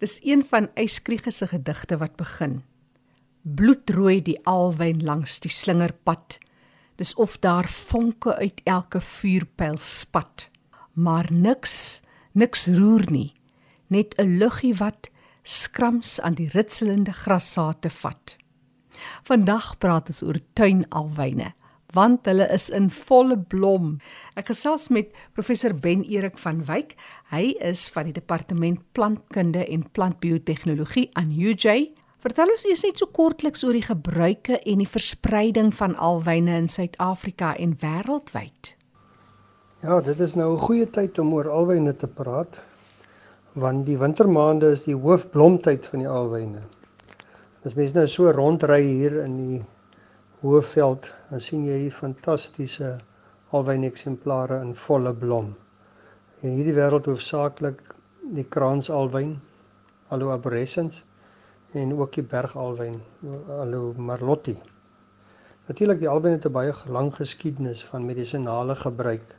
Dis een van Eyskriege se gedigte wat begin. Bloedrooi die alwyn langs die slingerpad. Dis of daar vonke uit elke vuurpyl spat. Maar niks, niks roer nie. Net 'n luggie wat skrams aan die ritselende grassaate vat. Vandag praat ons oor tuinalwyne want hulle is in volle blom. Ek gesels met professor Ben Erik van Wyk. Hy is van die departement plantkunde en plantbiotehnologie aan UJ. Vertel ons eers net so kortliks oor die gebruike en die verspreiding van alwyne in Suid-Afrika en wêreldwyd. Ja, dit is nou 'n goeie tyd om oor alwyne te praat want die wintermaande is die hoofblomtyd van die alwyne. As mense nou so rondry hier in die Hoëveld, dan sien jy die fantastiese alwyn eksemplare in volle blom. In hierdie wêreld hoofsaaklik die kraansalwyn, Aloe arborescens en ook die bergalwyn, Aloe marlotti. Natuurlik die alwyn het 'n baie lang geskiedenis van medisinale gebruik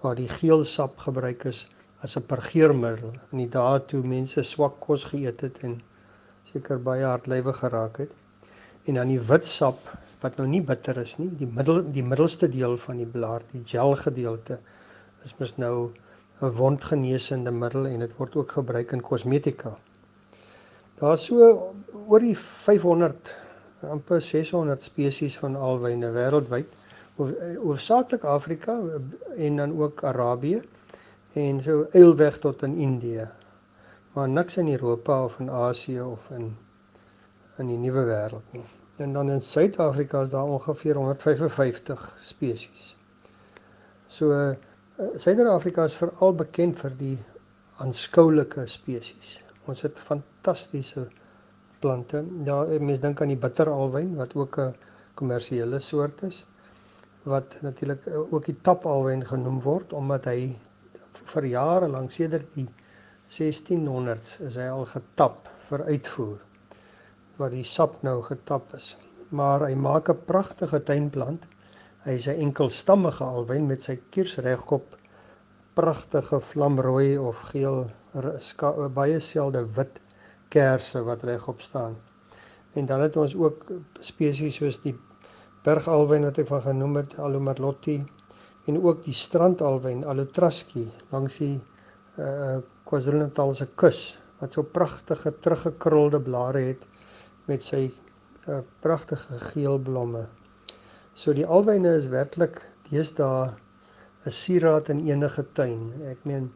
waar die geel sap gebruik is as 'n purgeermiddel in die dae toe mense swak kos geëet het en seker baie hartlywig geraak het. En dan die wit sap wat nou nie bitter is nie. Die middel die middelste deel van die blaar, die gel gedeelte is mos nou 'n wondgenesende middel en dit word ook gebruik in kosmetika. Daar's so oor die 500 amper 600 spesies van alwyne wêreldwyd, hoofsaaklik Afrika en dan ook Arabië en so eilweg tot in Indië. Maar niks in Europa of in Asië of in in die nuwe wêreld nie en dan in Suid-Afrika is daar ongeveer 155 spesies. So uh, Suid-Afrika is veral bekend vir die aanskoulike spesies. Ons het fantastiese plante. Ja, mense dink aan die bitteralwyn wat ook 'n kommersiële soort is wat natuurlik eh, ook die tapalwyn genoem word omdat hy vir jare lank sedert die 1600s is hy al getap vir uitvoer waar die sap nou getap is. Maar hy maak 'n pragtige tuinplant. Hy is 'n enkelstammige alwyn met sy kiers regop pragtige vlamrooi of geel baie selde wit kersse wat regop staan. En dan het ons ook spesies soos die bergalwyn wat ek van genoem het, Alomerlotti en ook die strandalwyn Alotraski langs die uh KwaZulu-Natal se kus wat so pragtige teruggekrulde blare het met sy uh, pragtige geel blomme. So die alwyne is werklik deesdae 'n sieraad in enige tuin. Ek meen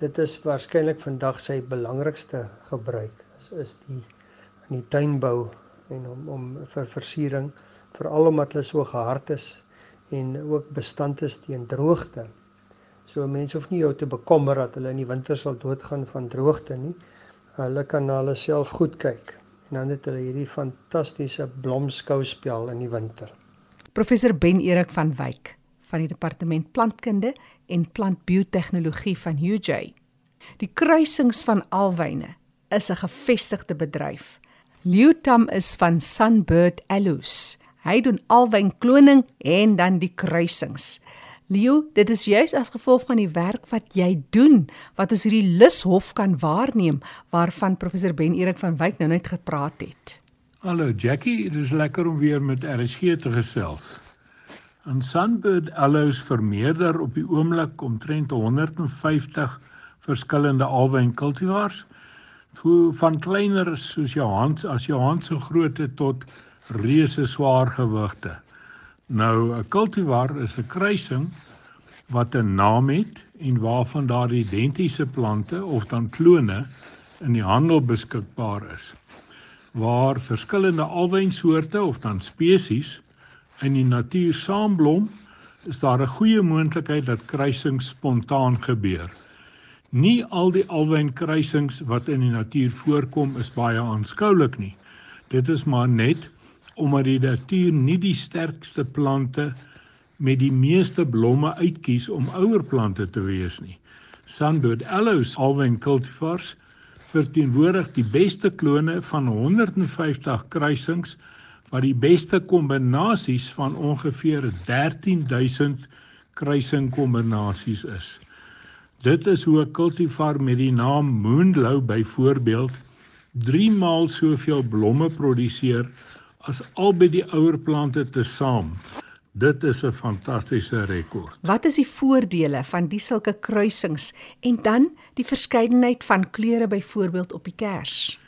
dit is waarskynlik vandag sy belangrikste gebruik is is die in die tuinbou en om om vir versiering veral omdat hulle so gehard is en ook bestand is teen droogte. So mense hoef nie jou te bekommer dat hulle in die winter sal doodgaan van droogte nie. Hulle kan na hulle self goed kyk en dan het hulle hierdie fantastiese blomskouspel in die winter. Professor Ben Erik van Wyk van die departement plantkunde en plantbiotehnologie van UJ. Die kruisings van alwyne is 'n gevestigde bedryf. Leutam is van Sunbird Aloes. Hy doen alwyn kloning en dan die kruisings. Leo, dit is juis as gevolg van die werk wat jy doen wat ons hierdie lushof kan waarneem waarvan professor Ben Erik van Wyk nou net gepraat het. Hallo Jackie, dit is lekker om weer met RSG te gesels. En Sunbird Aloes vermeerder op die oomblik omtrent 150 verskillende alwyn kultivars van kleiner soos jou hand as jou hand so groot tot reuse swaar gewigte. Nou 'n cultivar is 'n kruising wat 'n naam het en waarvan daar identiese plante of dan klone in die handel beskikbaar is. Waar verskillende alwynsoorte of dan spesies in die natuur saamblom, is daar 'n goeie moontlikheid dat kruisings spontaan gebeur. Nie al die alwynkruisings wat in die natuur voorkom is baie aanskoulik nie. Dit is maar net omdat die natuur nie die sterkste plante met die meeste blomme uitkies om ouer plante te wees nie. Sunbird Aloes alwyn cultivars verteenwoordig die beste klone van 150 kruisings wat die beste kombinasies van ongeveer 13000 kruising kombinasies is. Dit is hoe 'n kultivar met die naam Moonlow byvoorbeeld 3 maal soveel blomme produseer as albei die ouer plante tesaam. Dit is 'n fantastiese rekord. Wat is die voordele van die sulke kruisings en dan die verskeidenheid van kleure byvoorbeeld op die kers?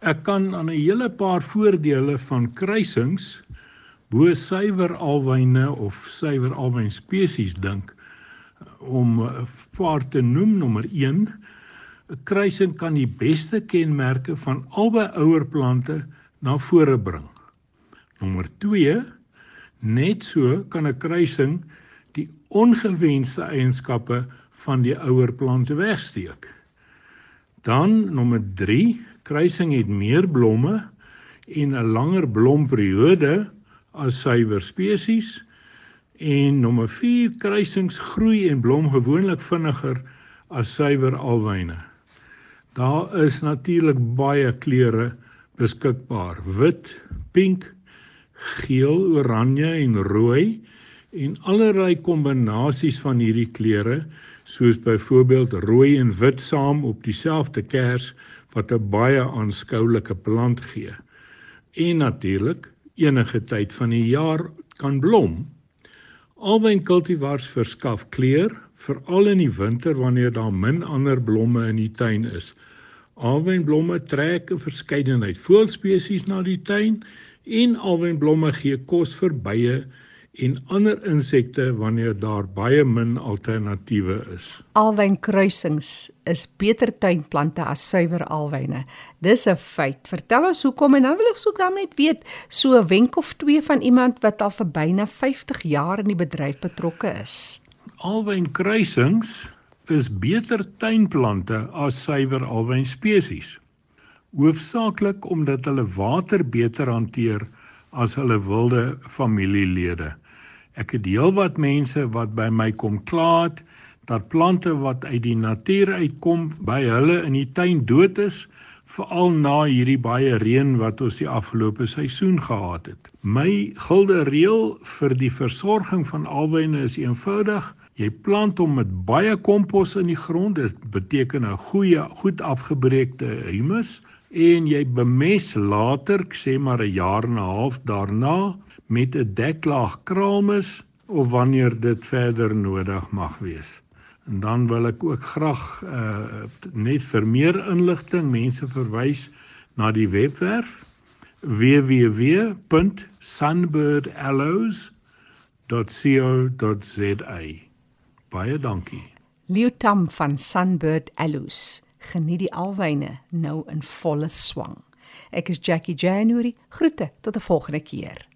Ek kan aan 'n hele paar voordele van kruisings bo suiwer alwyne of suiwer alwyn spesies dink om 'n paar te noem nommer 1 'n kruising kan die beste kenmerke van albei ouer plante na vore bring. Nommer Net so kan 'n kruising die ongewenste eienskappe van die ouer plante wegsteek. Dan nommer 3, kruising het meer blomme en 'n langer blomperiode as suiwer spesies. En nommer 4, kruisings groei en blom gewoonlik vinniger as suiwer alwyne. Daar is natuurlik baie kleure beskikbaar: wit, pink, geel, oranje en rooi en allerlei kombinasies van hierdie kleure soos byvoorbeeld rooi en wit saam op dieselfde kers wat 'n baie aanskoulike plant gee. En natuurlik enige tyd van die jaar kan blom. Alwyn kultivars verskaf kleur veral in die winter wanneer daar min ander blomme in die tuin is. Alwynblomme trek 'n verskeidenheid voëlspesies na die tuin en alwynblomme gee kos vir bye en ander insekte wanneer daar baie min alternatiewe is. Alwynkruisings is beter tuinplante as suiwer alwyne. Dis 'n feit. Vertel ons hoekom en dan wil ek soek dan net weet so 'n wenk of twee van iemand wat al vir byna 50 jaar in die bedryf betrokke is. Alwynkruisings is beter tuinplante as suiwer alwyn spesies hoofsaaklik omdat hulle water beter hanteer as hulle wilde familielede. Ek het heelwat mense wat by my kom kla dat plante wat uit die natuur uitkom by hulle in die tuin dood is veral na hierdie baie reën wat ons die afgelope seisoen gehad het. My gilde reël vir die versorging van alwyne is eenvoudig. Jy plant hom met baie kompos in die grond. Dit beteken 'n goeie, goed afgebreekte humus en jy bemes later, sê maar 'n jaar en 'n half daarna met 'n deklaag kraalmis of wanneer dit verder nodig mag wees. En dan wil ek ook graag uh, net vir meer inligting mense verwys na die webwerf www.sunbirdallows.co.za. Baie dankie. Liutam van Sunbird Allows geniet die alwyne nou in volle swang. Ek is Jackie January. Groete tot 'n volgende keer.